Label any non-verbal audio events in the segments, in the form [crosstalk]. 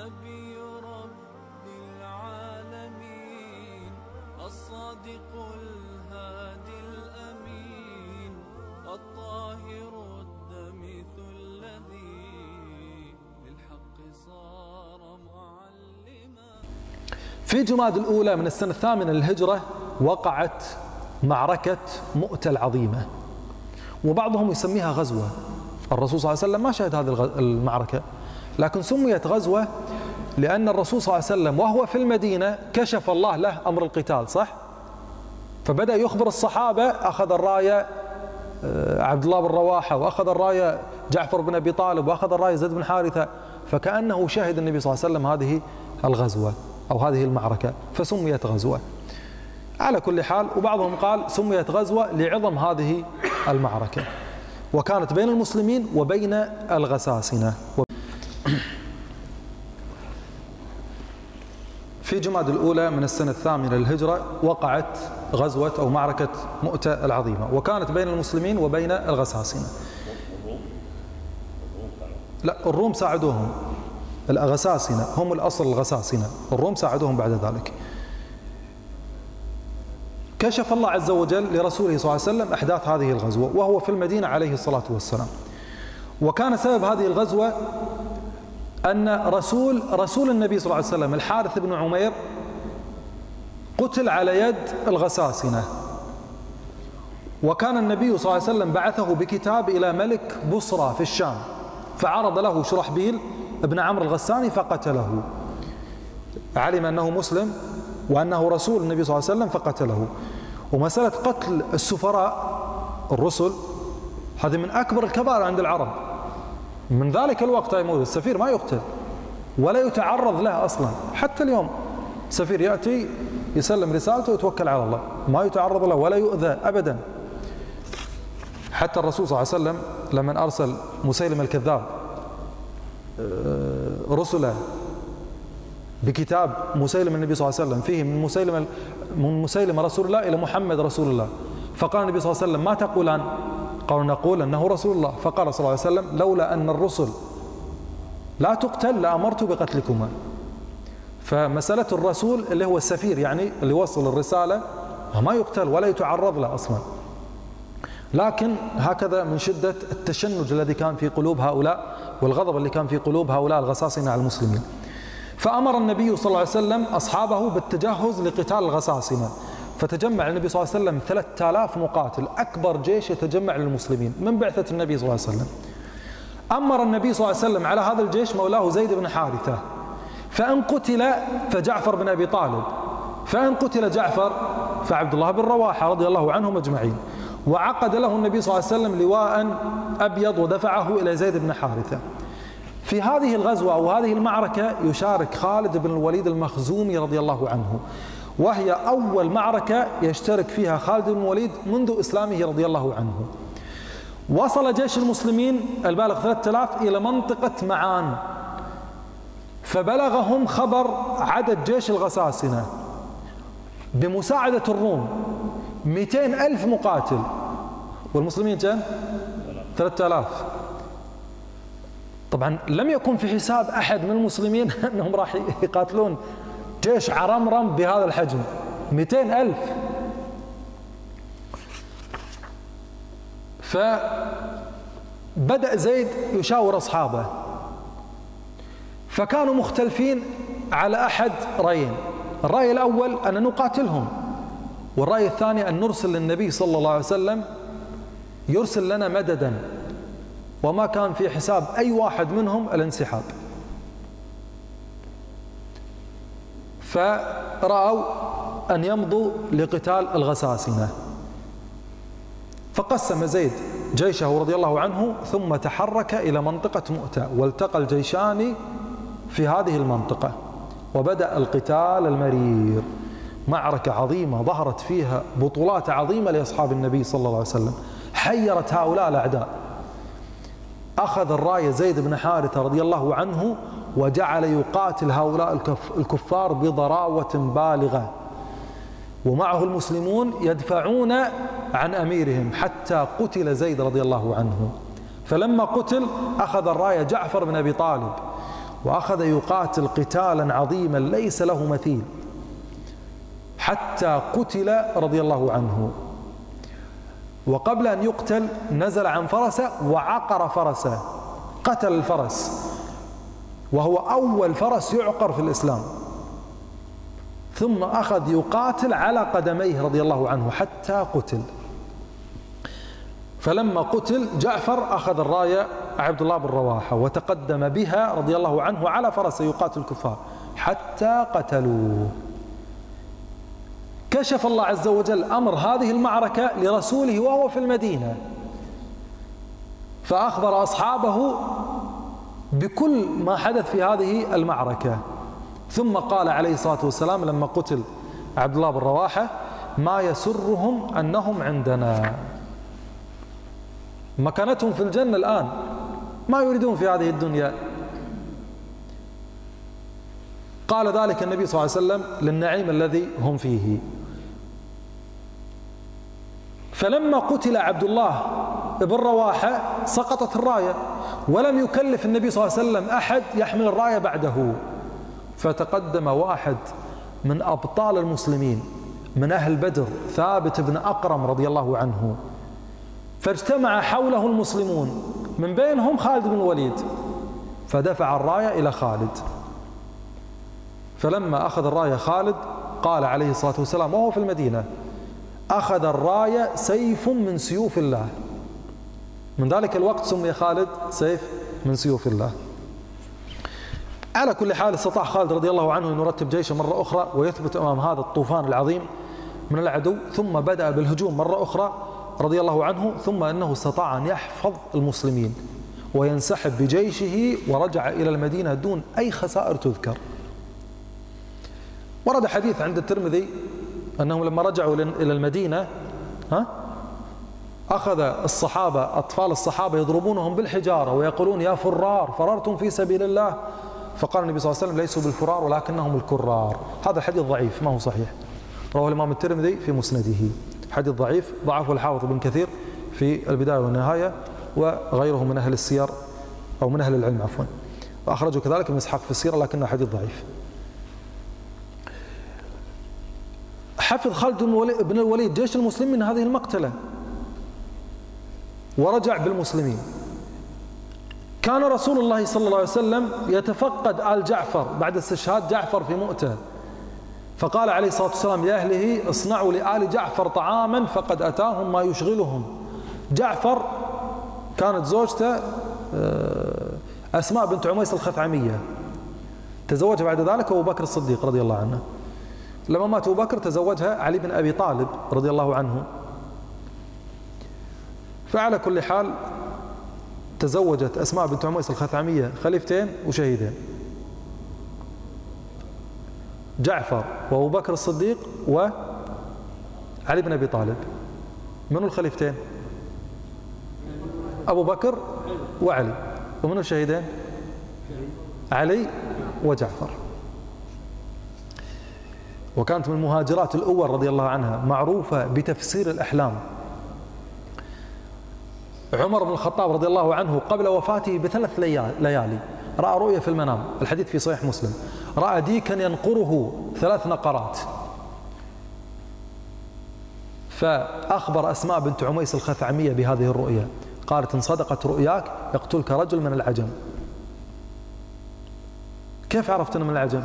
نبي رب العالمين الصادق الهادي الأمين الطاهر الدمث الذي للحق صار معلما. في جماد الأولى من السنة الثامنة للهجرة وقعت معركة مؤتة العظيمة وبعضهم يسميها غزوة. الرسول صلى الله عليه وسلم ما شهد هذه المعركة. لكن سميت غزوة لأن الرسول صلى الله عليه وسلم وهو في المدينة كشف الله له أمر القتال صح؟ فبدأ يخبر الصحابة أخذ الراية آه، عبد الله بن رواحة وأخذ الراية جعفر بن أبي طالب وأخذ الراية زيد بن حارثة فكأنه شهد النبي صلى الله عليه وسلم هذه الغزوة أو هذه المعركة فسميت غزوة على كل حال وبعضهم قال سميت غزوة لعظم هذه المعركة وكانت بين المسلمين وبين الغساسنة في جماد الأولى من السنة الثامنة للهجرة وقعت غزوة أو معركة مؤتة العظيمة وكانت بين المسلمين وبين الغساسنة لا الروم ساعدوهم. الغساسنة هم الأصل الغساسنة الروم ساعدوهم بعد ذلك. كشف الله عز وجل لرسوله صلى الله عليه وسلم أحداث هذه الغزوة وهو في المدينة عليه الصلاة والسلام. وكان سبب هذه الغزوة أن رسول رسول النبي صلى الله عليه وسلم الحارث بن عمير قتل على يد الغساسنة. وكان النبي صلى الله عليه وسلم بعثه بكتاب إلى ملك بصرى في الشام فعرض له شرحبيل ابن عمرو الغساني فقتله. علم أنه مسلم وأنه رسول النبي صلى الله عليه وسلم فقتله. ومسألة قتل السفراء الرسل هذه من أكبر الكبائر عند العرب. من ذلك الوقت مولى السفير ما يقتل ولا يتعرض له أصلا. حتى اليوم سفير يأتي يسلم رسالته ويتوكل على الله. ما يتعرض له ولا يؤذى أبدا. حتى الرسول صلى الله عليه وسلم لما أرسل مسيلم الكذاب آه، رسله بكتاب مسيلم النبي صلى الله عليه وسلم فيه من مسيلم من مسيلم رسول الله إلى محمد رسول الله. فقال النبي صلى الله عليه وسلم ما تقولان؟ قالوا نقول أنه رسول الله. فقال صلى الله عليه وسلم لولا أن الرسل لا تقتل لأمرت بقتلكما. فمسألة الرسول اللي هو السفير يعني اللي وصل الرسالة ما يقتل ولا يتعرض له أصلا. لكن هكذا من شدة التشنج الذي كان في قلوب هؤلاء والغضب اللي كان في قلوب هؤلاء الغساسنه على المسلمين. فأمر النبي صلى الله عليه وسلم أصحابه بالتجهز لقتال الغساسنة فتجمع النبي صلى الله عليه وسلم 3000 مقاتل. أكبر جيش يتجمع للمسلمين. من بعثة النبي صلى الله عليه وسلم؟ أمر النبي صلى الله عليه وسلم على هذا الجيش مولاه زيد بن حارثة. فإن قتل فجعفر بن أبي طالب. فإن قتل جعفر فعبد الله بن رواحة رضي الله عنهم أجمعين. وعقد له النبي صلى الله عليه وسلم لواء أبيض ودفعه إلى زيد بن حارثة. في هذه الغزوة أو هذه المعركة يشارك خالد بن الوليد المخزومي رضي الله عنه. وهي أول معركة يشترك فيها خالد بن الوليد منذ إسلامه رضي الله عنه. وصل جيش المسلمين البالغ 3000 إلى منطقة معان فبلغهم خبر عدد جيش الغساسنة. بمساعدة الروم 200 ألف مقاتل. والمسلمين كم؟ 3000 طبعا لم يكن في حساب أحد من المسلمين [laughs] أنهم راح يقاتلون. جيش عرمرم بهذا الحجم. 200 ألف. فبدأ زيد يشاور أصحابه. فكانوا مختلفين على أحد رأيين. الرأي الأول أن نقاتلهم والرأي الثاني أن نرسل للنبي صلى الله عليه وسلم يرسل لنا مددا. وما كان في حساب أي واحد منهم الانسحاب. فرأوا أن يمضوا لقتال الغساسنة فقسم زيد جيشه رضي الله عنه ثم تحرك إلى منطقة مؤتة والتقى الجيشان في هذه المنطقة وبدأ القتال المرير. معركة عظيمة ظهرت فيها بطولات عظيمة لأصحاب النبي صلى الله عليه وسلم. حيرت هؤلاء الأعداء. أخذ الراية زيد بن حارثة رضي الله عنه وجعل يقاتل هؤلاء الكف الكفار بضراوة بالغة. ومعه المسلمون يدفعون عن أميرهم حتى قتل زيد رضي الله عنه. فلما قتل أخذ الراية جعفر بن أبي طالب وأخذ يقاتل قتالا عظيما ليس له مثيل حتى قتل رضي الله عنه. وقبل أن يقتل نزل عن فرسه وعقر فرسه قتل الفرس. وهو أول فرس يعقر في الإسلام. ثم أخذ يقاتل على قدميه رضي الله عنه حتى قتل. فلما قتل جعفر أخذ الراية عبد الله بن رواحة وتقدم بها رضي الله عنه على فرس يقاتل الكفار حتى قتلوه. كشف الله عز وجل أمر هذه المعركة لرسوله وهو في المدينة. فأخبر أصحابه بكل ما حدث في هذه المعركة. ثم قال عليه الصلاة والسلام لما قتل عبد الله بن رواحة ما يسرهم أنهم عندنا. مكانتهم في الجنة الآن. ما يريدون في هذه الدنيا. قال ذلك النبي صلى الله عليه وسلم للنعيم الذي هم فيه. فلما قتل عبد الله بن رواحة سقطت الراية. ولم يكلف النبي صلى الله عليه وسلم أحد يحمل الراية بعده. فتقدم واحد من أبطال المسلمين من أهل بدر ثابت بن أقرم رضي الله عنه. فاجتمع حوله المسلمون من بينهم خالد بن الوليد. فدفع الراية إلى خالد. فلما أخذ الراية خالد قال عليه الصلاة والسلام وهو في المدينة أخذ الراية سيف من سيوف الله. من ذلك الوقت سمي خالد سيف من سيوف الله. على كل حال استطاع خالد رضي الله عنه أن يرتب جيشه مرة أخرى ويثبت أمام هذا الطوفان العظيم من العدو ثم بدأ بالهجوم مرة أخرى رضي الله عنه ثم أنه استطاع أن يحفظ المسلمين وينسحب بجيشه ورجع إلى المدينة دون أي خسائر تذكر. ورد حديث عند الترمذي أنهم لما رجعوا إلى المدينة ها؟ أخذ الصحابة أطفال الصحابة يضربونهم بالحجارة ويقولون يا فرار فررتم في سبيل الله. فقال النبي صلى الله عليه وسلم ليسوا بالفرار ولكنهم الكرار. هذا الحديث ضعيف ما هو صحيح؟ رواه الإمام الترمذي في مسنده. حديث ضعيف ضعفه الحافظ بن كثير في البداية والنهاية وغيره من أهل السير أو من أهل العلم عفوا. وأخرجه كذلك ابن إسحاق في السيرة لكنه حديث ضعيف. حفظ خالد بن الوليد جيش المسلمين من هذه المقتلة. ورجع بالمسلمين. كان رسول الله صلى الله عليه وسلم يتفقد آل جعفر بعد استشهاد جعفر في مؤتة. فقال عليه الصلاة والسلام لأهله اصنعوا لآل جعفر طعاما فقد أتاهم ما يشغلهم. جعفر كانت زوجته آه، أسماء بنت عميس الخثعمية. تزوج بعد ذلك أبو بكر الصديق رضي الله عنه. لما مات أبو بكر تزوجها علي بن أبي طالب رضي الله عنه. فعلى كل حال تزوجت أسماء بنت عميس الخثعمية خليفتين وشهيدين. جعفر وأبو بكر الصديق وعلي بن أبي طالب. من الخليفتين؟ أبو بكر وعلي. ومن الشهيدين؟ علي وجعفر. وكانت من المهاجرات الأول رضي الله عنها معروفة بتفسير الأحلام. عمر بن الخطاب رضي الله عنه قبل وفاته بثلاث ليالي. رأى رؤية في المنام. الحديث في صحيح مسلم. رأى ديكا ينقره ثلاث نقرات. فأخبر أسماء بنت عميس الخثعمية بهذه الرؤيا. قالت إن صدقت رؤياك يقتلك رجل من العجم. كيف عرفت أنه من العجم؟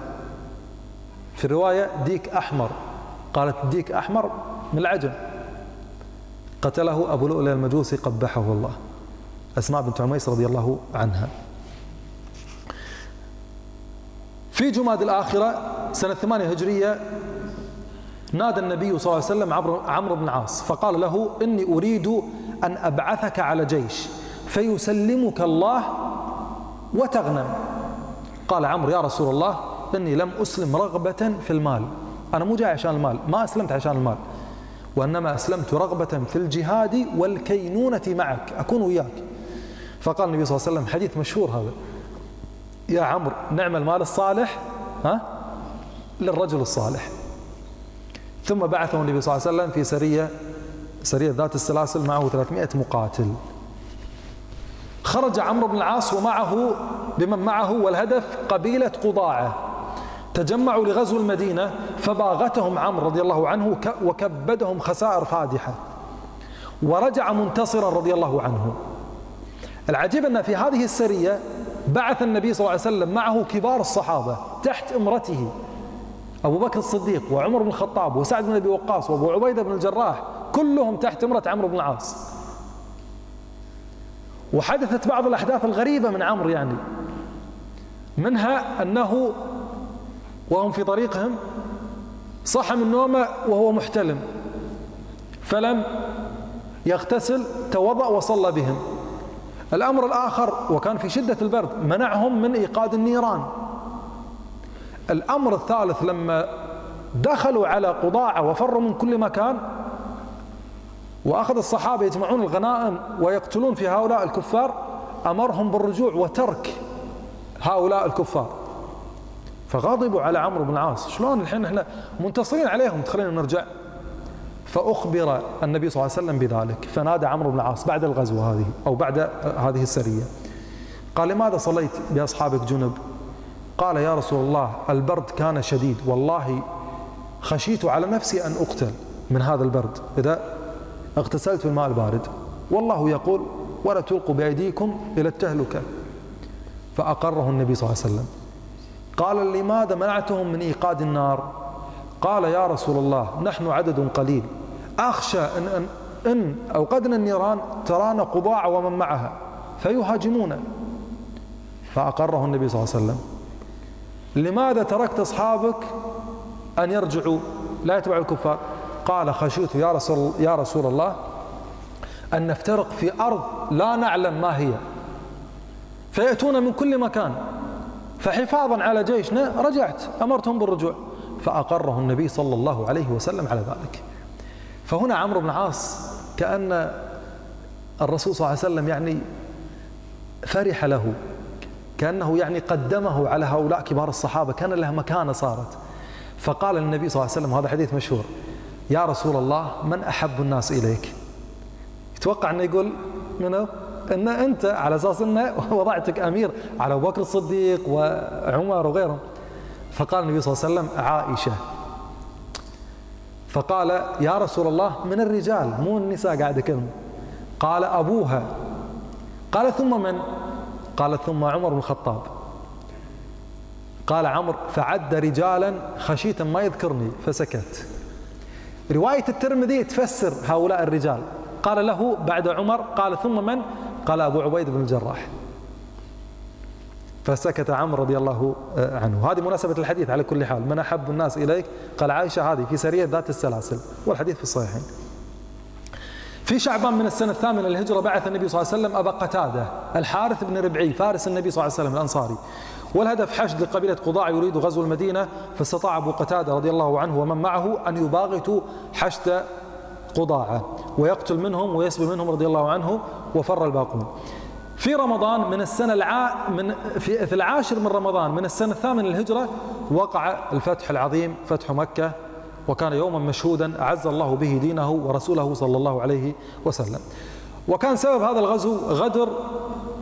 في الرواية ديك أحمر. قالت ديك أحمر من العجم. قتله أبو لؤلؤ المجوسي قبحه الله. أسماء بنت عميس رضي الله عنها. في جماد الآخرة سنة ثمانية هجرية نادى النبي صلى الله عليه وسلم عمرو بن العاص فقال له إني أريد أن أبعثك على جيش فيسلمك الله وتغنم. قال عمرو يا رسول الله إني لم أسلم رغبة في المال أنا مو جاي عشان المال ما أسلمت عشان المال وإنما أسلمت رغبة في الجهاد والكينونة معك أكون وياك. فقال النبي صلى الله عليه وسلم حديث مشهور هذا. يا عمرو نعم المال الصالح؟ ها؟ للرجل الصالح. ثم بعثه النبي صلى الله عليه وسلم في سرية سرية ذات السلاسل معه 300 مقاتل. خرج عمرو بن العاص ومعه بمن معه والهدف قبيلة قضاعة. تجمعوا لغزو المدينة فباغتهم عمرو رضي الله عنه وكبدهم خسائر فادحة. ورجع منتصرا رضي الله عنه. العجيب أن في هذه السرية بعث النبي صلى الله عليه وسلم معه كبار الصحابة تحت امرته. أبو بكر الصديق وعمر بن الخطاب وسعد بن أبي وقاص وأبو عبيدة بن الجراح كلهم تحت امرة عمرو بن العاص. وحدثت بعض الأحداث الغريبة من عمرو يعني. منها أنه وهم في طريقهم صح من نومة وهو محتلم فلم يغتسل توضأ وصلى بهم. الأمر الآخر وكان في شدة البرد منعهم من إيقاد النيران. الأمر الثالث لما دخلوا على قضاعة وفروا من كل مكان وأخذ الصحابة يجمعون الغنائم ويقتلون في هؤلاء الكفار أمرهم بالرجوع وترك هؤلاء الكفار. فغضبوا على عمرو بن العاص شلون الحين إحنا منتصرين عليهم؟ تخلينا نرجع. فأخبر النبي صلى الله عليه وسلم بذلك. فنادى عمرو بن العاص بعد الغزوة هذه أو بعد هذه السرية. قال لماذا صليت بأصحابك جنب؟ قال يا رسول الله البرد كان شديد. والله خشيت على نفسي أن أقتل من هذا البرد. إذا اغتسلت بالماء البارد. والله يقول ولا تلقوا بأيديكم إلى التهلكة. فأقره النبي صلى الله عليه وسلم. قال لماذا منعتهم من إيقاد النار؟ قال يا رسول الله نحن عدد قليل. أخشى إن, إن, إن أوقدنا النيران ترانا قضاع ومن معها فيهاجمون. فأقره النبي صلى الله عليه وسلم. لماذا تركت أصحابك أن يرجعوا؟ لا يتبعوا الكفار. قال خشيت يا رسول, يا رسول الله أن نفترق في أرض لا نعلم ما هي فيأتون من كل مكان. فحفاظا على جيشنا رجعت. أمرتهم بالرجوع. فأقره النبي صلى الله عليه وسلم على ذلك. فهنا عمرو بن العاص كأن الرسول صلى الله عليه وسلم يعني فرح له. كأنه يعني قدمه على هؤلاء كبار الصحابة. كان له مكانة صارت. فقال النبي صلى الله عليه وسلم هذا حديث مشهور. يا رسول الله من أحب الناس إليك؟ يتوقع أنه يقول منه أن أنت على أساس أنه [laughs] وضعتك أمير على أبو بكر الصديق وعمر وغيرهم. فقال النبي صلى الله عليه وسلم عائشة. فقال يا رسول الله من الرجال مو النساء قاعد يكلم قال أبوها. قال ثم من؟ قال ثم عمر بن الخطاب. قال عمرو فعد رجالا خشيت ما يذكرني فسكت. رواية الترمذي تفسر هؤلاء الرجال. قال له بعد عمر قال ثم من؟ قال أبو عبيد بن الجراح. فسكت عمرو رضي الله آه، عنه. هذه مناسبة الحديث على كل حال. من أحب الناس إليك قال عائشة هذه في سرية ذات السلاسل. والحديث في الصحيحين. في شعبان من السنة الثامنة للهجرة بعث النبي صلى الله عليه وسلم أبا قتادة الحارث بن ربعي فارس النبي صلى الله عليه وسلم الأنصاري. والهدف حشد لقبيلة قضاع يريد غزو المدينة فاستطاع أبو قتادة رضي الله عنه ومن معه أن يباغتوا حشد قضاعة ويقتل منهم ويسبي منهم رضي الله عنه وفر الباقون. في رمضان من السنة الع... من في, في العاشر من رمضان من السنة الثامنة للهجرة وقع الفتح العظيم فتح مكة وكان يوما مشهودا أعز الله به دينه ورسوله صلى الله عليه وسلم. وكان سبب هذا الغزو غدر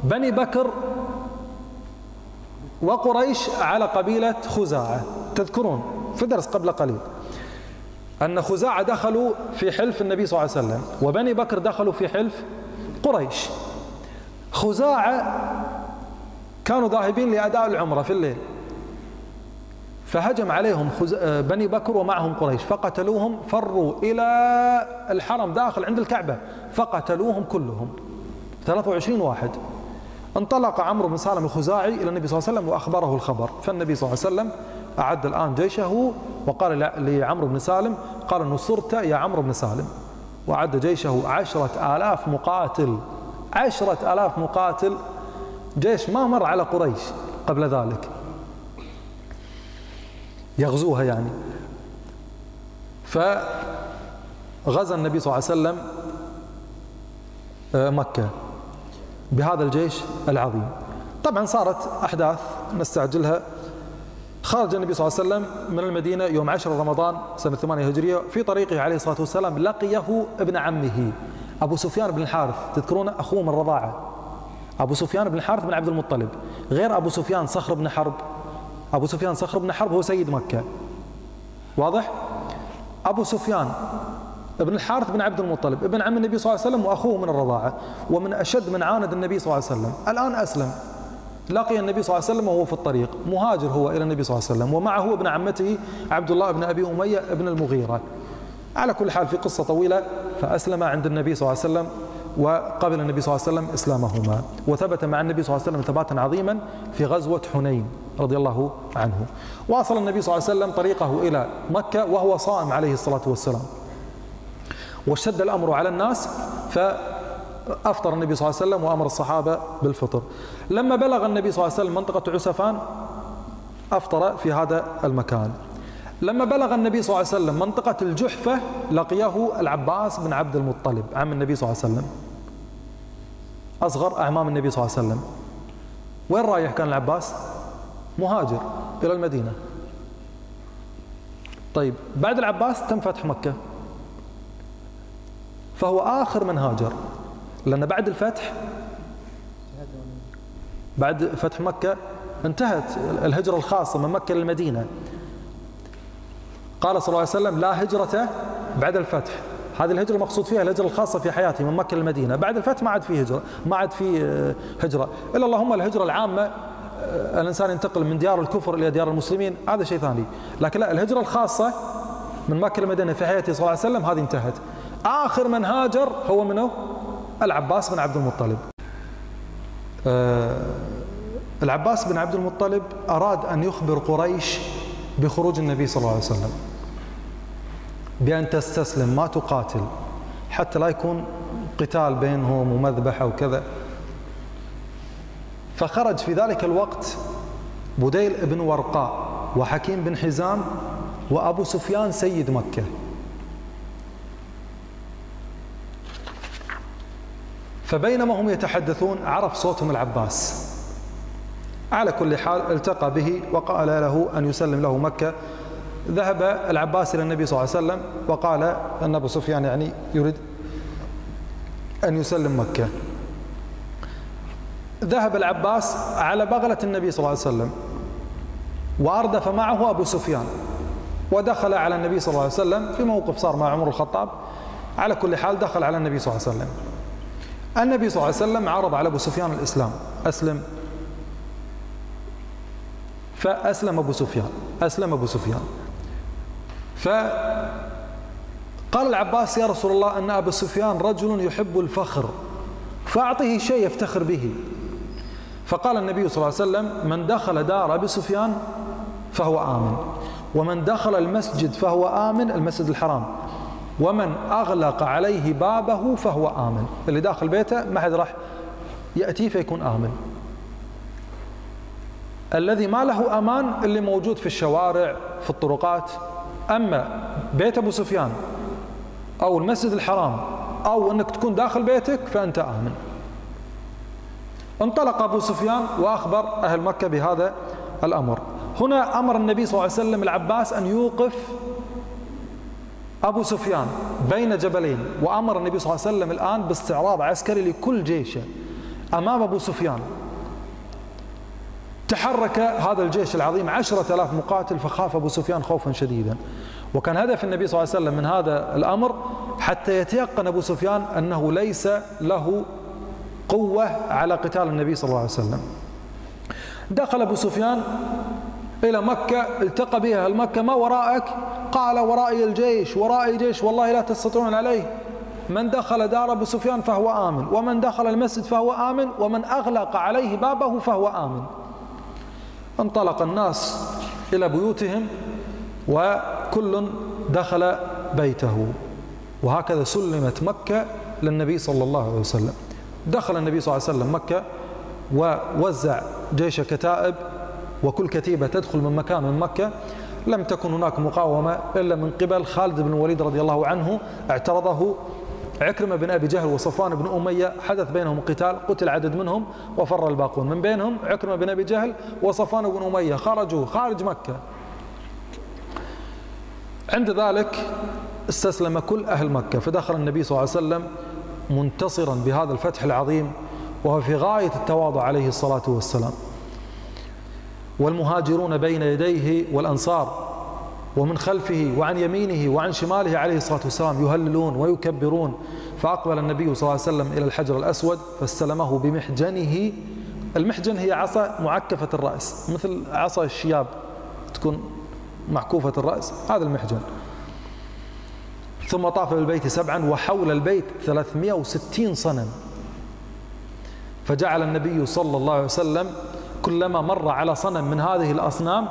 بني بكر وقريش على قبيلة خزاعة. تذكرون في درس قبل قليل. أن خزاعة دخلوا في حلف النبي صلى الله عليه وسلم وبني بكر دخلوا في حلف قريش. خزاعة كانوا ذاهبين لأداء العمرة في الليل. فهجم عليهم بني بكر ومعهم قريش. فقتلوهم فروا إلى الحرم داخل عند الكعبة. فقتلوهم كلهم. 23 واحد. انطلق عمرو بن سالم الخزاعي إلى النبي صلى الله عليه وسلم وأخبره الخبر. فالنبي صلى الله عليه وسلم أعد الآن جيشه وقال لعمرو بن سالم قال نصرت يا عمرو بن سالم. وأعد جيشه عشرة آلاف مقاتل عشرة آلاف مقاتل. جيش ما مر على قريش قبل ذلك. يغزوها يعني. فغزا النبي صلى الله عليه وسلم آه، مكة بهذا الجيش العظيم. طبعا صارت أحداث نستعجلها خرج النبي صلى الله عليه وسلم من المدينة يوم 10 رمضان سنة 8 هجرية في طريقه عليه الصلاة والسلام لقيه ابن عمه. أبو سفيان بن الحارث تذكرون أخوه من الرضاعة أبو سفيان بن الحارث بن عبد المطلب. غير أبو سفيان صخر بن حرب. أبو سفيان صخر بن حرب هو سيد مكة. واضح؟ أبو سفيان ابن الحارث بن عبد المطلب ابن عم النبي صلى الله عليه وسلم وأخوه من الرضاعة ومن أشد من عاند النبي صلى الله عليه وسلم. الآن أسلم. لقي النبي صلى الله عليه وسلم وهو في الطريق مهاجر هو إلى النبي صلى الله عليه وسلم ومعه ابن عمته عبد الله بن أبي أمية ابن المغيرة. على كل حال في قصة طويلة فأسلم عند النبي صلى الله عليه وسلم وقبل النبي صلى الله عليه وسلم إسلامهما وثبت مع النبي صلى الله عليه وسلم ثباتا عظيما في غزوة حنين رضي الله عنه. واصل النبي صلى الله عليه وسلم طريقه إلى مكة وهو صائم عليه الصلاة والسلام. واشتد الأمر على الناس فأفطر النبي صلى الله عليه وسلم وأمر الصحابة بالفطر. لما بلغ النبي صلى الله عليه وسلم منطقة عسفان أفطر في هذا المكان. لما بلغ النبي صلى الله عليه وسلم منطقة الجحفة لقيه العباس بن عبد المطلب عم النبي صلى الله عليه وسلم. أصغر أعمام النبي صلى الله عليه وسلم. وين رايح كان العباس؟ مهاجر إلى المدينة. طيب بعد العباس تم فتح مكة. فهو آخر من هاجر. لأن بعد الفتح بعد فتح مكة انتهت الهجرة الخاصة من مكة للمدينة. قال صلى الله عليه وسلم لا هجرة بعد الفتح. هذه الهجرة مقصود فيها الهجرة الخاصة في حياته من مكة للمدينة. بعد الفتح ما عاد في هجرة ما عاد في آه، هجرة. إلا اللهم الهجرة العامة آه، الإنسان ينتقل من ديار الكفر إلى ديار المسلمين هذا شيء ثاني. لكن لا الهجرة الخاصة من مكة للمدينة في حياته صلى الله عليه وسلم هذه انتهت. آخر من هاجر هو منه العباس بن عبد المطلب. آه العباس بن عبد المطلب أراد أن يخبر قريش بخروج النبي صلى الله عليه وسلم بأن تستسلم ما تقاتل حتى لا يكون قتال بينهم ومذبحة وكذا فخرج في ذلك الوقت بديل بن ورقاء وحكيم بن حزام وأبو سفيان سيد مكة. فبينما هم يتحدثون عرف صوتهم العباس. على كل حال التقى به وقال له أن يسلم له مكة. ذهب العباس إلى النبي صلى الله عليه وسلم وقال أن أبو سفيان يعني يريد أن يسلم مكة. ذهب العباس على بغلة النبي صلى الله عليه وسلم وأردف معه أبو سفيان ودخل على النبي صلى الله عليه وسلم في موقف صار مع عمر الخطاب. على كل حال دخل على النبي صلى الله عليه وسلم. النبي صلى الله عليه وسلم عرض على أبو سفيان الإسلام. أسلم. فأسلم أبو سفيان. أسلم أبو سفيان. فقال العباس يا رسول الله أن أبو سفيان رجل يحب الفخر فأعطه شيء يفتخر به. فقال النبي صلى الله عليه وسلم من دخل دار أبي سفيان فهو آمن ومن دخل المسجد فهو آمن المسجد الحرام. ومن أغلق عليه بابه فهو آمن. اللي داخل بيته ما حد راح يأتي فيكون آمن. الذي ما له أمان اللي موجود في الشوارع في الطرقات. أما بيت أبو سفيان أو المسجد الحرام أو أنك تكون داخل بيتك فأنت آمن. انطلق أبو سفيان وأخبر أهل مكة بهذا الأمر. هنا أمر النبي صلى الله عليه وسلم العباس أن يوقف أبو سفيان بين جبلين وأمر النبي صلى الله عليه وسلم الآن باستعراض عسكري لكل جيشه. أمام أبو سفيان تحرك هذا الجيش العظيم عشرة آلاف مقاتل فخاف أبو سفيان خوفا شديدا. وكان هدف النبي صلى الله عليه وسلم من هذا الأمر حتى يتيقن أبو سفيان أنه ليس له قوة على قتال النبي صلى الله عليه وسلم. دخل أبو سفيان إلى مكة التقى بها. المكة ما وراءك قال ورائي الجيش ورائي جيش والله لا تستطيعون عليه. من دخل دار أبو سفيان فهو آمن ومن دخل المسجد فهو آمن ومن أغلق عليه بابه فهو آمن. انطلق الناس إلى بيوتهم وكل دخل بيته وهكذا سلمت مكة للنبي صلى الله عليه وسلم. دخل النبي صلى الله عليه وسلم مكة ووزع جيش كتائب وكل كتيبة تدخل من مكان من مكة. لم تكن هناك مقاومة إلا من قبل خالد بن الوليد رضي الله عنه اعترضه عكرمة بن أبي جهل وصفوان بن أمية. حدث بينهم قتال قتل عدد منهم وفر الباقون. من بينهم عكرمة بن أبي جهل وصفوان بن أمية. خرجوا خارج مكة. عند ذلك استسلم كل أهل مكة. فدخل النبي صلى الله عليه وسلم منتصرا بهذا الفتح العظيم وهو في غاية التواضع عليه الصلاة والسلام. والمهاجرون بين يديه والأنصار ومن خلفه وعن يمينه وعن شماله عليه الصلاة والسلام يهللون ويكبرون. فأقبل النبي صلى الله عليه وسلم إلى الحجر الأسود فاستلمه بمحجنه. المحجن هي عصا معكفة الرأس مثل عصا الشياب تكون معكوفة الرأس هذا المحجن. ثم طاف بالبيت سبعا وحول البيت 360 صنم. فجعل النبي صلى الله عليه وسلم كلما مر على صنم من هذه الأصنام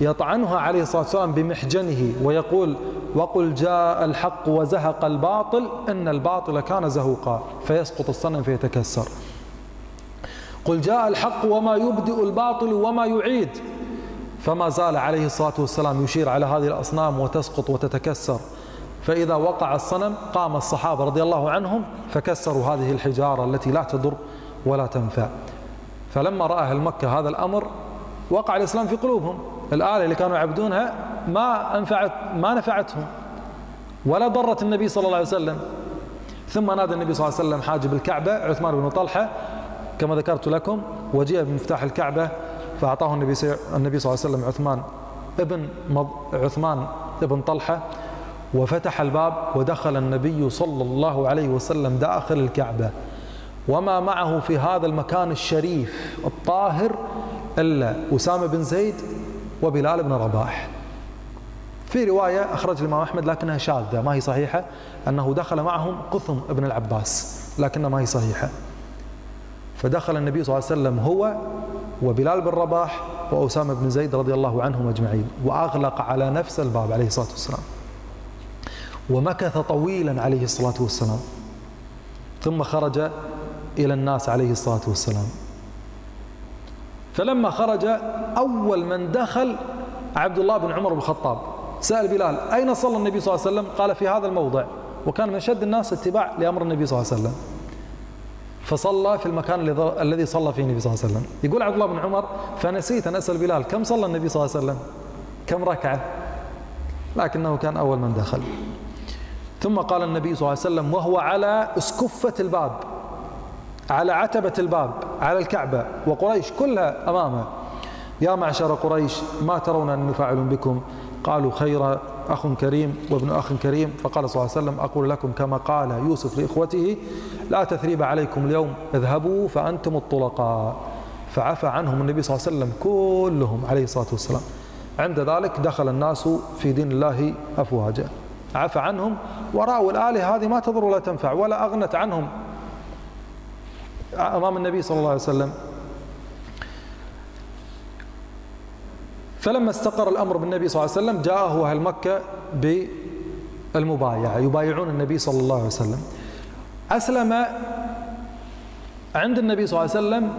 يطعنها عليه الصلاة والسلام بمحجنه ويقول وقل جاء الحق وزهق الباطل إن الباطل كان زهوقا فيسقط الصنم فيتكسر. قل جاء الحق وما يبدئ الباطل وما يعيد فما زال عليه الصلاة والسلام يشير على هذه الأصنام وتسقط وتتكسر. فإذا وقع الصنم قام الصحابة رضي الله عنهم فكسروا هذه الحجارة التي لا تضر ولا تنفع. فلما رأى أهل مكة هذا الأمر وقع الإسلام في قلوبهم. الآلة اللي كانوا يعبدونها ما أنفعت ما نفعتهم. ولا ضرت النبي صلى الله عليه وسلم. ثم نادى النبي صلى الله عليه وسلم حاجب الكعبة عثمان بن طلحة كما ذكرت لكم وجيء بمفتاح الكعبة فأعطاه النبي صلى الله عليه وسلم عثمان ابن عثمان ابن طلحة وفتح الباب ودخل النبي صلى الله عليه وسلم داخل الكعبة. وما معه في هذا المكان الشريف الطاهر إلا أسامة بن زيد وبلال بن رباح. في رواية أخرج الإمام أحمد لكنها شاذة ما هي صحيحة؟ أنه دخل معهم قثم ابن العباس لكنها ما هي صحيحة. فدخل النبي صلى الله عليه وسلم هو وبلال بن رباح وأسامة بن زيد رضي الله عنهم أجمعين وأغلق على نفس الباب عليه الصلاة والسلام. ومكث طويلا عليه الصلاة والسلام. ثم خرج إلى الناس عليه الصلاة والسلام. فلما خرج أول من دخل عبد الله بن عمر بن الخطاب. سأل بلال أين صلى النبي صلى الله عليه وسلم؟ قال في هذا الموضع. وكان من شد الناس اتباع لأمر النبي صلى الله عليه وسلم. فصلى في المكان الذي صلى فيه النبي صلى الله عليه وسلم. يقول عبد الله بن عمر فنسيت أن أسأل بلال كم صلى النبي صلى الله عليه وسلم؟ كم ركعة؟ لكنه كان أول من دخل. ثم قال النبي صلى الله عليه وسلم وهو على اسكفة الباب. على عتبة الباب على الكعبة وقريش كلها أمامه. يا معشر قريش ما ترون أن نفعل بكم؟ قالوا خير أخ كريم وابن أخ كريم. فقال صلى الله عليه وسلم أقول لكم كما قال يوسف لإخوته لا تثريب عليكم اليوم اذهبوا فأنتم الطلقاء. فعفى عنهم النبي صلى الله عليه وسلم كلهم عليه الصلاة والسلام. عند ذلك دخل الناس في دين الله أفواجا. عفى عنهم ورأوا الآلهة هذه ما تضر ولا تنفع ولا أغنت عنهم. أمام النبي صلى الله عليه وسلم. فلما استقر الأمر بالنبي صلى الله عليه وسلم جاءه أهل مكة بالمبايعة يبايعون النبي صلى الله عليه وسلم. أسلم عند النبي صلى الله عليه وسلم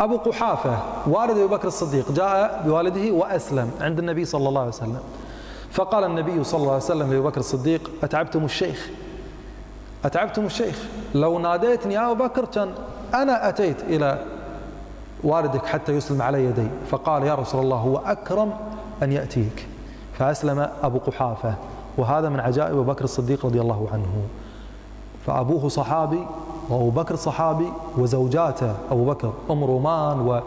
أبو قحافة والد أبي بكر الصديق جاء بوالده وأسلم عند النبي صلى الله عليه وسلم. فقال النبي صلى الله عليه وسلم لأبي بكر الصديق أتعبتم الشيخ؟ أتعبتم الشيخ؟ لو ناديتني يا أبو بكر كان أنا أتيت إلى والدك حتى يسلم على يدي فقال يا رسول الله هو أكرم أن يأتيك. فأسلم أبو قحافة وهذا من عجائب أبو بكر الصديق رضي الله عنه. فأبوه صحابي وأبو بكر صحابي وزوجاته أبو بكر أم رومان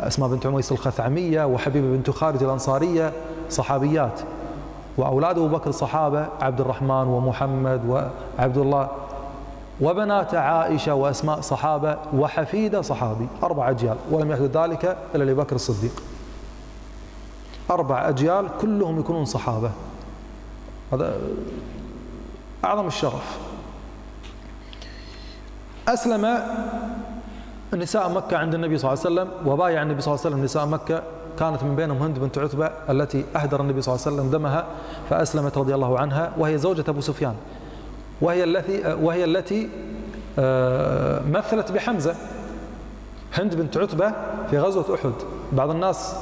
وأسماء بنت عميس الخثعمية وحبيبة بنت خالد الأنصارية صحابيات. وأولاد أبو بكر صحابة عبد الرحمن ومحمد وعبد الله وبنات عائشة وأسماء صحابة وحفيدة صحابي أربع أجيال ولم يحدث ذلك إلا لأبي بكر الصديق. أربع أجيال كلهم يكونون صحابة. هذا أعظم الشرف. أسلم نساء مكة عند النبي صلى الله عليه وسلم وبايع النبي صلى الله عليه وسلم نساء مكة. كانت من بينهم هند بنت عتبة التي أهدر النبي صلى الله عليه وسلم دمها فأسلمت رضي الله عنها وهي زوجة أبو سفيان. وهي التي وهي التي آه، مثلت بحمزة. هند بنت عتبة في غزوة أحد. بعض الناس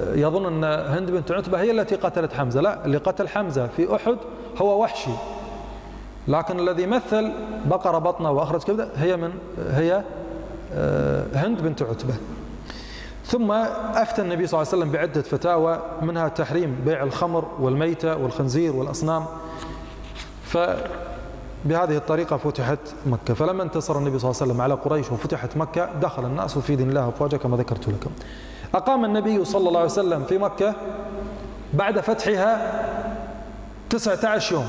آه، يظن أن هند بنت عتبة هي التي قتلت حمزة. لا اللي قتل حمزة في أحد هو وحشي. لكن الذي مثل بقرة بطنه وأخرج كبده هي من هي آه، هند بنت عتبة. ثم أفتى النبي صلى الله عليه وسلم بعدة فتاوى منها تحريم بيع الخمر والميتة والخنزير والأصنام. ف بهذه الطريقة فتحت مكة. فلما انتصر النبي صلى الله عليه وسلم على قريش وفتحت مكة دخل الناس في دين الله أفواجا كما ذكرت لكم. أقام النبي صلى الله عليه وسلم في مكة بعد فتحها 19 يوم.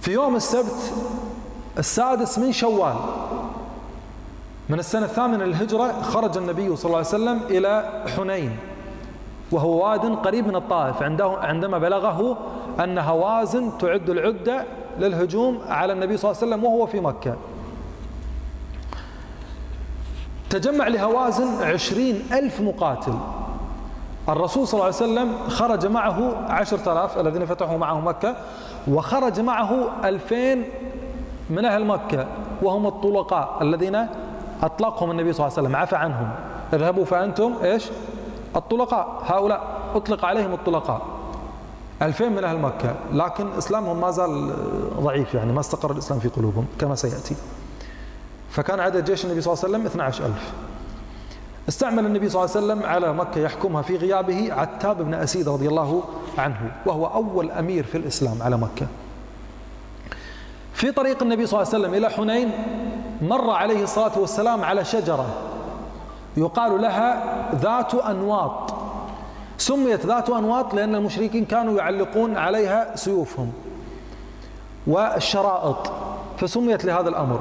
في يوم السبت السادس من شوال من السنة الثامنة للهجرة خرج النبي صلى الله عليه وسلم إلى حنين وهو واد قريب من الطائف. عنده عندما بلغه أن هوازن تعد العدة للهجوم على النبي صلى الله عليه وسلم وهو في مكة. تجمع لهوازن عشرين ألف مقاتل. الرسول صلى الله عليه وسلم خرج معه عشرة آلاف الذين فتحوا معه مكة وخرج معه ألفين من أهل مكة وهم الطلقاء الذين أطلقهم النبي صلى الله عليه وسلم. عفى عنهم. اذهبوا فأنتم إيش؟ الطلقاء. هؤلاء أطلق عليهم الطلقاء. ألفين من أهل مكة. لكن إسلامهم ما زال ضعيف يعني ما استقر الإسلام في قلوبهم كما سيأتي. فكان عدد جيش النبي صلى الله عليه وسلم 12 ألف. استعمل النبي صلى الله عليه وسلم على مكة يحكمها في غيابه عتاب بن أسيد رضي الله عنه وهو أول أمير في الإسلام على مكة. في طريق النبي صلى الله عليه وسلم إلى حنين مر عليه الصلاة والسلام على شجرة يقال لها ذات أنواط. سميت ذات أنواط لأن المشركين كانوا يعلقون عليها سيوفهم. والشرائط فسميت لهذا الأمر.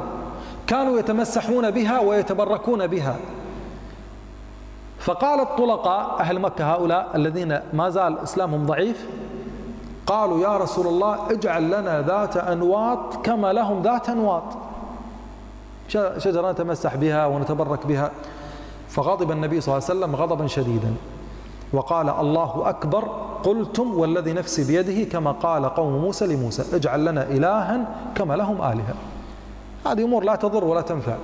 كانوا يتمسحون بها ويتبركون بها. فقال الطلقاء أهل مكة هؤلاء الذين ما زال إسلامهم ضعيف قالوا يا رسول الله اجعل لنا ذات أنواط كما لهم ذات أنواط. شجرة نتمسح بها ونتبرك بها. فغضب النبي صلى الله عليه وسلم غضبا شديدا. وقال الله أكبر قلتم والذي نفسي بيده كما قال قوم موسى لموسى اجعل لنا إلها كما لهم آلهة. هذه أمور لا تضر ولا تنفع.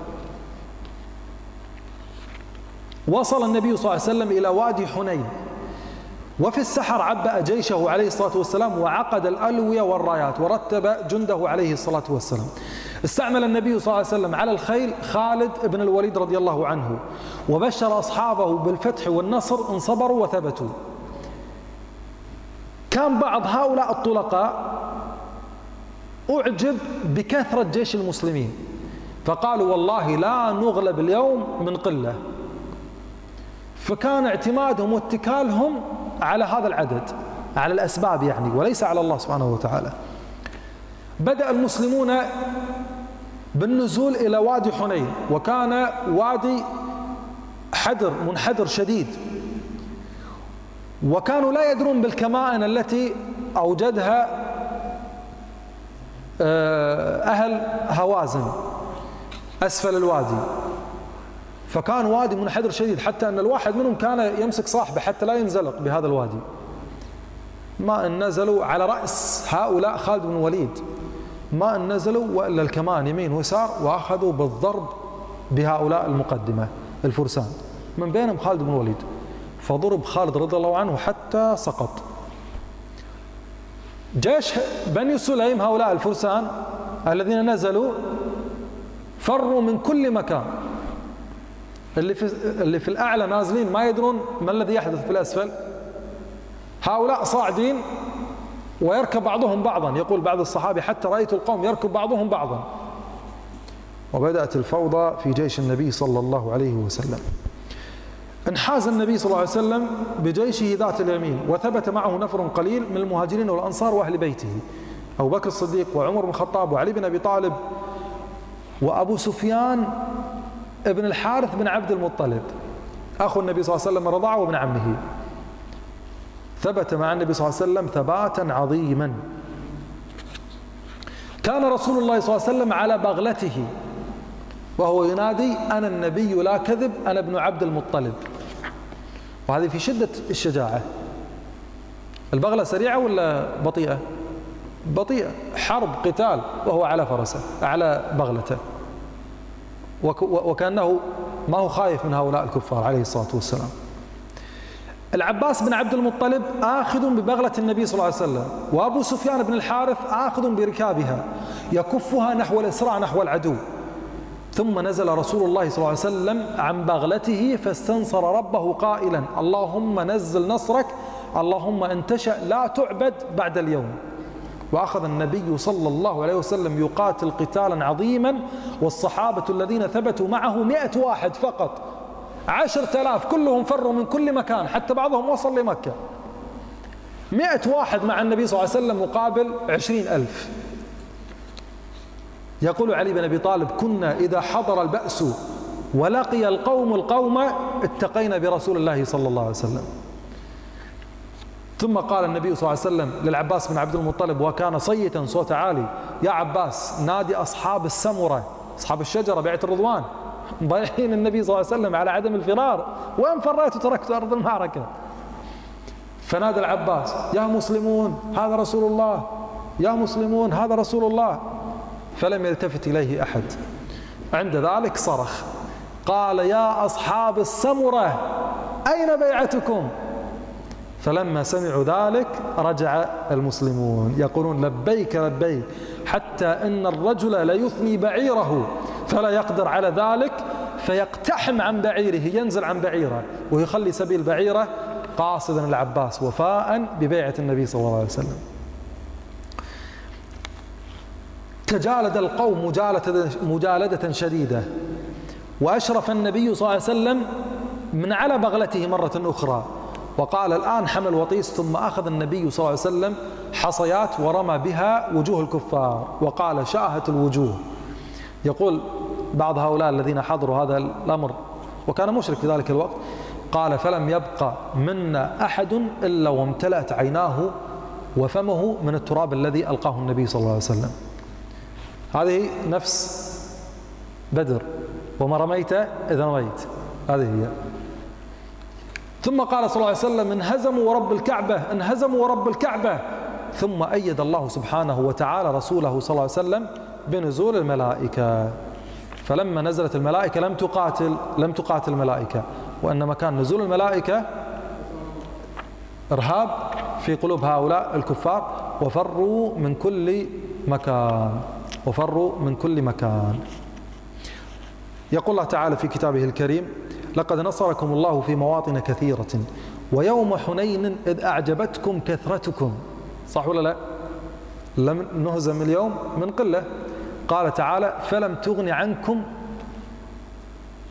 وصل النبي صلى الله عليه وسلم إلى وادي حنين وفي السحر عبأ جيشه عليه الصلاة والسلام وعقد الألوية والرايات ورتب جنده عليه الصلاة والسلام. استعمل النبي صلى الله عليه وسلم على الخيل خالد بن الوليد رضي الله عنه وبشر أصحابه بالفتح والنصر إن صبروا وثبتوا. كان بعض هؤلاء الطلقاء أعجب بكثرة جيش المسلمين فقالوا والله لا نغلب اليوم من قلة. فكان اعتمادهم واتكالهم على هذا العدد على الأسباب يعني وليس على الله سبحانه وتعالى. بدأ المسلمون بالنزول إلى وادي حنين وكان وادي حدر منحدر شديد. وكانوا لا يدرون بالكمائن التي أوجدها آه، أهل هوازن أسفل الوادي. فكان وادي منحدر شديد حتى أن الواحد منهم كان يمسك صاحبه حتى لا ينزلق بهذا الوادي. ما أن نزلوا على رأس هؤلاء خالد بن الوليد ما أن نزلوا وإلا الكمان يمين ويسار وأخذوا بالضرب بهؤلاء المقدمة الفرسان. من بينهم خالد بن الوليد. فضرب خالد رضي الله عنه حتى سقط. جيش بني سليم هؤلاء الفرسان الذين نزلوا فروا من كل مكان. اللي في اللي في الأعلى نازلين ما يدرون ما الذي يحدث في الأسفل. هؤلاء صاعدين ويركب بعضهم بعضا. يقول بعض الصحابة حتى رأيت القوم يركب بعضهم بعضا. وبدأت الفوضى في جيش النبي صلى الله عليه وسلم. انحاز النبي صلى الله عليه وسلم بجيشه ذات اليمين وثبت معه نفر قليل من المهاجرين والأنصار وأهل بيته. أبو بكر الصديق وعمر بن الخطاب وعلي بن أبي طالب وأبو سفيان ابن الحارث بن عبد المطلب. أخو النبي صلى الله عليه وسلم رضعه وابن عمه. ثبت مع النبي صلى الله عليه وسلم ثباتا عظيما. كان رسول الله صلى الله عليه وسلم على بغلته وهو ينادي أنا النبي لا كذب أنا ابن عبد المطلب. وهذه في شدة الشجاعة. البغلة سريعة ولا بطيئة؟ بطيئة. حرب قتال وهو على فرسه على بغلته. وكأنه ما هو خايف من هؤلاء الكفار عليه الصلاة والسلام. العباس بن عبد المطلب آخذ ببغلة النبي صلى الله عليه وسلم وأبو سفيان بن الحارث آخذ بركابها يكفها نحو الإسراع نحو العدو. ثم نزل رسول الله صلى الله عليه وسلم عن بغلته فاستنصر ربه قائلا اللهم نزل نصرك اللهم إن تشأ لا تعبد بعد اليوم. وأخذ النبي صلى الله عليه وسلم يقاتل قتالا عظيما والصحابة الذين ثبتوا معه مئة واحد فقط. عشرة آلاف كلهم فروا من كل مكان حتى بعضهم وصل لمكة. مئة واحد مع النبي صلى الله عليه وسلم مقابل عشرين ألف. يقول علي بن أبي طالب كنا إذا حضر البأس ولقي القوم القوم اتقينا برسول الله صلى الله عليه وسلم. ثم قال النبي صلى الله عليه وسلم للعباس بن عبد المطلب وكان صيتا صوت عالي يا عباس نادي أصحاب السمرة أصحاب الشجرة بيعة الرضوان. ضايعين النبي صلى الله عليه وسلم على عدم الفرار. وين فريت وتركت أرض المعركة؟ فنادى العباس يا مسلمون هذا رسول الله. يا مسلمون هذا رسول الله. فلم يلتفت إليه أحد. عند ذلك صرخ قال يا أصحاب السمرة أين بيعتكم؟ فلما سمعوا ذلك رجع المسلمون يقولون لبيك لبيك حتى إن الرجل ليثني بعيره. فلا يقدر على ذلك فيقتحم عن بعيره ينزل عن بعيره ويخلي سبيل بعيره قاصدا العباس وفاء ببيعة النبي صلى الله عليه وسلم. تجالد القوم مجالدة, مجالدة شديدة وأشرف النبي صلى الله عليه وسلم من على بغلته مرة أخرى وقال الآن حمل وطيس ثم أخذ النبي صلى الله عليه وسلم حصيات ورمى بها وجوه الكفار وقال شاهت الوجوه يقول بعض هؤلاء الذين حضروا هذا الأمر وكان مشرك في ذلك الوقت قال فلم يبقى منا أحد إلا وامتلأت عيناه وفمه من التراب الذي ألقاه النبي صلى الله عليه وسلم. هذه نفس بدر وما رميت إذا رميت. هذه هي. ثم قال صلى الله عليه وسلم انهزموا ورب الكعبة انهزموا ورب الكعبة. ثم أيد الله سبحانه وتعالى رسوله صلى الله عليه وسلم بنزول الملائكة. فلما نزلت الملائكة لم تقاتل لم تقاتل الملائكة وإنما كان نزول الملائكة إرهاب في قلوب هؤلاء الكفار وفروا من كل مكان وفروا من كل مكان. يقول الله تعالى في كتابه الكريم لقد نصركم الله في مواطن كثيرة ويوم حنين إذ أعجبتكم كثرتكم. صح ولا لا؟ لم نهزم اليوم من قلة. قال تعالى فلم تغن عنكم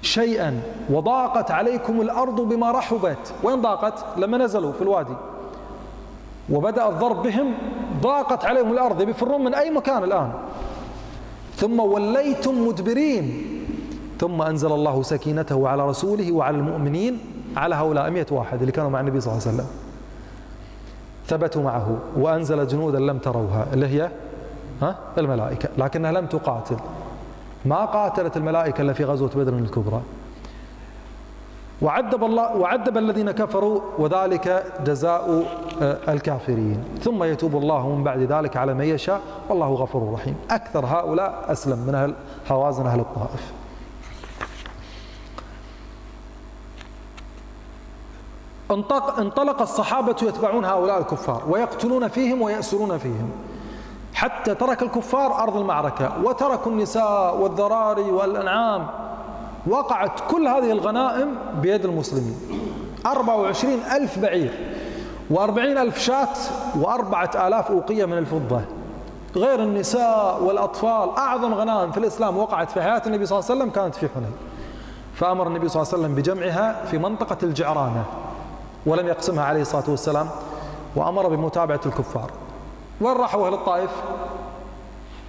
شيئا وضاقت عليكم الأرض بما رحبت. وين ضاقت؟ لما نزلوا في الوادي. وبدأ الضرب بهم ضاقت عليهم الأرض. بيفرون من أي مكان الآن؟ ثم وليتم مدبرين. ثم أنزل الله سكينته على رسوله وعلى المؤمنين على هؤلاء مئة واحد اللي كانوا مع النبي صلى الله عليه وسلم. ثبتوا معه وأنزل جنودا لم تروها اللي هي ها؟ الملائكة لكنها لم تقاتل. ما قاتلت الملائكة إلا في غزوة بدر الكبرى. وعذب الله وعذب الذين كفروا وذلك جزاء آه، الكافرين. ثم يتوب الله من بعد ذلك على من يشاء والله غفور رحيم. أكثر هؤلاء أسلم من أهل هوازن أهل الطائف. انطلق الصحابة يتبعون هؤلاء الكفار ويقتلون فيهم ويأسرون فيهم حتى ترك الكفار أرض المعركة وتركوا النساء والذراري والأنعام وقعت كل هذه الغنائم بيد المسلمين. 24 ألف بعير وأربعين ألف شاة وأربعة آلاف أوقية من الفضة. غير النساء والأطفال أعظم غنائم في الإسلام وقعت في حياة النبي صلى الله عليه وسلم كانت في حنين. فأمر النبي صلى الله عليه وسلم بجمعها في منطقة الجعرانة. ولم يقسمها عليه الصلاة والسلام وأمر بمتابعة الكفار. وين راحوا أهل الطائف؟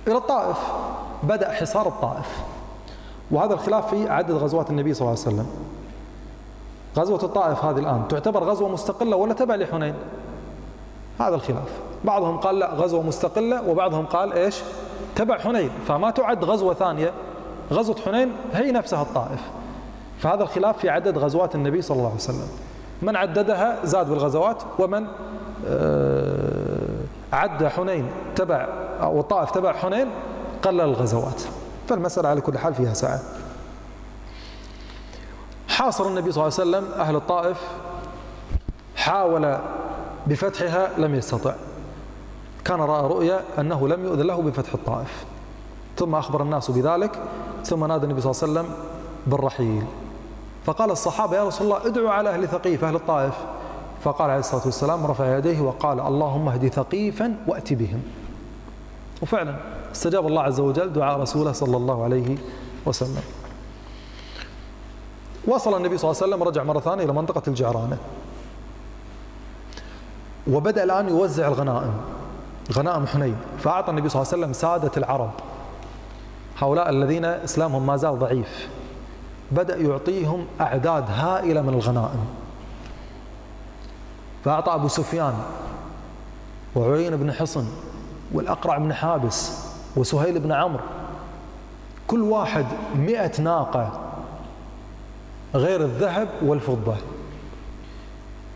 إلى الطائف. بدأ حصار الطائف. وهذا الخلاف في عدد غزوات النبي صلى الله عليه وسلم. غزوة الطائف هذه الآن تعتبر غزوة مستقلة ولا تبع لحنين؟ هذا الخلاف. بعضهم قال لا غزوة مستقلة وبعضهم قال إيش؟ تبع حنين. فما تعد غزوة ثانية غزوة حنين هي نفسها الطائف. فهذا الخلاف في عدد غزوات النبي صلى الله عليه وسلم. من عددها زاد بالغزوات ومن آه، عد حنين تبع أو الطائف تبع حنين قلل الغزوات. فالمسألة على كل حال فيها سعة. حاصر النبي صلى الله عليه وسلم أهل الطائف حاول بفتحها لم يستطع. كان رأى رؤيا أنه لم يؤذن له بفتح الطائف. ثم أخبر الناس بذلك ثم نادى النبي صلى الله عليه وسلم بالرحيل. فقال الصحابة يا رسول الله ادعوا على أهل ثقيف أهل الطائف. فقال عليه الصلاة والسلام رفع يديه وقال اللهم اهدي ثقيفا وأت بهم. وفعلا استجاب الله عز وجل دعاء رسوله صلى الله عليه وسلم. وصل النبي صلى الله عليه وسلم رجع مرة ثانية إلى منطقة الجعرانة. وبدأ الآن يوزع الغنائم غنائم حنين. فأعطى النبي صلى الله عليه وسلم سادة العرب. هؤلاء الذين إسلامهم ما زال ضعيف. بدأ يعطيهم أعداد هائلة من الغنائم. فأعطى أبو سفيان وعيين بن حصن والأقرع بن حابس وسهيل بن عمرو كل واحد مئة ناقة غير الذهب والفضة.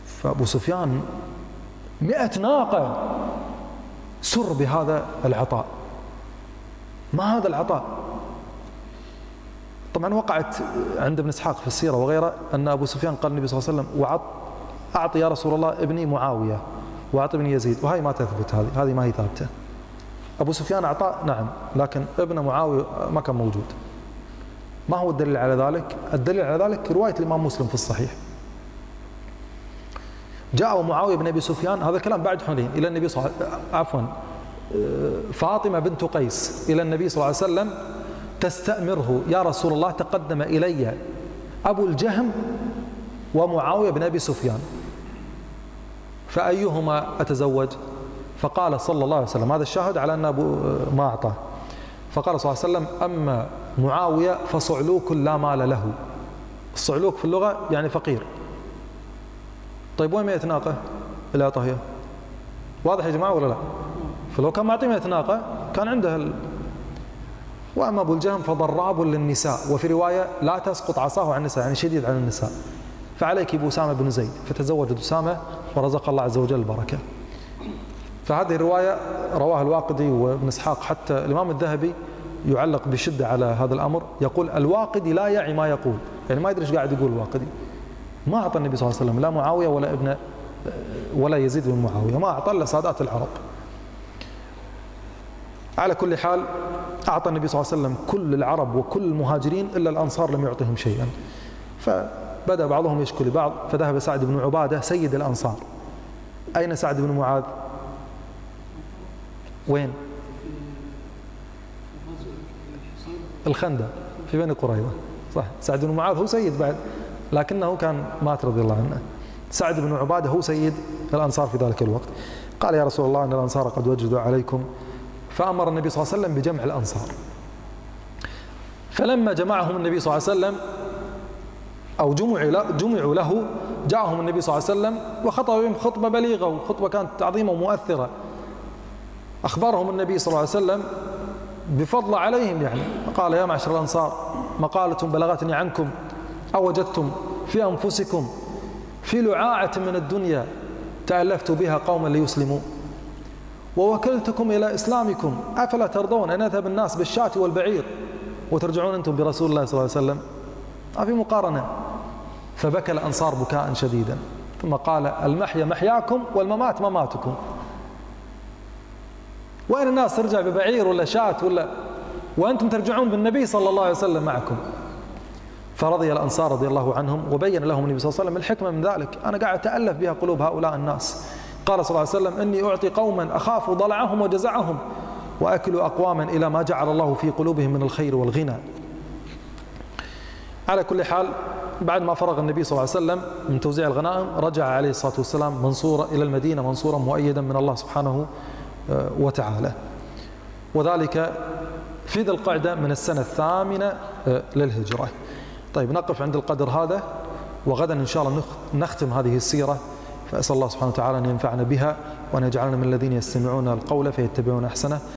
فأبو سفيان مئة ناقة سر بهذا العطاء. ما هذا العطاء؟ طبعا وقعت عند ابن إسحاق في السيرة وغيره أن أبو سفيان قال النبي صلى الله عليه وسلم وعط أعطي يا رسول الله ابني معاوية واعطي ابني يزيد وهي ما تثبت هذه هذه ما هي ثابتة. أبو سفيان اعطاه نعم لكن ابن معاوية ما كان موجود. ما هو الدليل على ذلك؟ الدليل على ذلك رواية الإمام مسلم في الصحيح. جاء معاوية بن أبي سفيان هذا الكلام بعد حنين إلى النبي صلى الله عليه وسلم عفوا فاطمة بنت قيس إلى النبي صلى الله عليه وسلم تستأمره يا رسول الله تقدم إلي أبو الجهم ومعاوية بن أبي سفيان. فأيهما أتزوج؟ فقال صلى الله عليه وسلم هذا الشاهد على أن أبو ما أعطاه. فقال صلى الله عليه وسلم أما معاوية فصعلوك لا مال له. الصعلوك في اللغة يعني فقير. طيب وين 100 ناقة؟ اللي أعطاه واضح يا جماعة ولا لا؟ فلو كان معطي 100 ناقة كان عنده وأما أبو الجهم فضراب للنساء. وفي رواية لا تسقط عصاه عن النساء يعني شديد على النساء. فعليك بأسامة بن زيد فتزوجت أسامة ورزق الله عز وجل البركة. فهذه الرواية رواها الواقدي وابن إسحاق حتى الإمام الذهبي يعلق بشدة على هذا الأمر. يقول الواقدي لا يعي ما يقول. يعني ما يدري إيش قاعد يقول الواقدي. ما أعطى النبي صلى الله عليه وسلم لا معاوية ولا ابن ولا يزيد بن معاوية. ما أعطى إلا سادات العرب. على كل حال أعطى النبي صلى الله عليه وسلم كل العرب وكل المهاجرين إلا الأنصار لم يعطهم شيئا. فبدأ بعضهم يشكو لبعض فذهب سعد بن عبادة سيد الأنصار. أين سعد بن معاذ؟ وين؟ الخندق في بني قريظة. صح سعد بن معاذ هو سيد بعد لكنه كان مات رضي الله عنه. سعد بن عبادة هو سيد الأنصار في ذلك الوقت. قال يا رسول الله أن الأنصار قد وجدوا عليكم فأمر النبي صلى الله عليه وسلم بجمع الأنصار. فلما جمعهم النبي صلى الله عليه وسلم أو جمعوا له جاءهم النبي صلى الله عليه وسلم وخطب بهم خطبة بليغة وخطبة كانت عظيمة ومؤثرة. أخبرهم النبي صلى الله عليه وسلم بفضل عليهم يعني. قال يا معشر الأنصار مقالة بلغتني عنكم أوجدتم في أنفسكم في لعاعة من الدنيا تألفت بها قوما ليسلموا. ووكلتكم إلى إسلامكم. أفلا ترضون أن يذهب الناس بالشاة والبعير؟ وترجعون أنتم برسول الله صلى الله عليه وسلم؟ ما في مقارنة. فبكى الأنصار بكاء شديدا. ثم قال المحيا محياكم والممات مماتكم. وين الناس ترجع ببعير ولا شاة ولا؟ وأنتم ترجعون بالنبي صلى الله عليه وسلم معكم. فرضي الأنصار رضي الله عنهم وبين لهم النبي صلى الله عليه وسلم الحكمة من ذلك. أنا قاعد أتألف بها قلوب هؤلاء الناس. قال صلى الله عليه وسلم إني أعطي قوما أخاف ضلعهم وجزعهم وأكل أقواما إلى ما جعل الله في قلوبهم من الخير والغنى. على كل حال بعد ما فرغ النبي صلى الله عليه وسلم من توزيع الغنائم رجع عليه الصلاة والسلام منصورا إلى المدينة منصورا مؤيدا من الله سبحانه آه، وتعالى. وذلك في ذي القعدة من السنة الثامنة آه، للهجرة. طيب نقف عند القدر هذا وغدا إن شاء الله نختم هذه السيرة. فأسأل الله سبحانه وتعالى أن ينفعنا بها وأن يجعلنا من الذين يستمعون القول فيتبعون أحسنه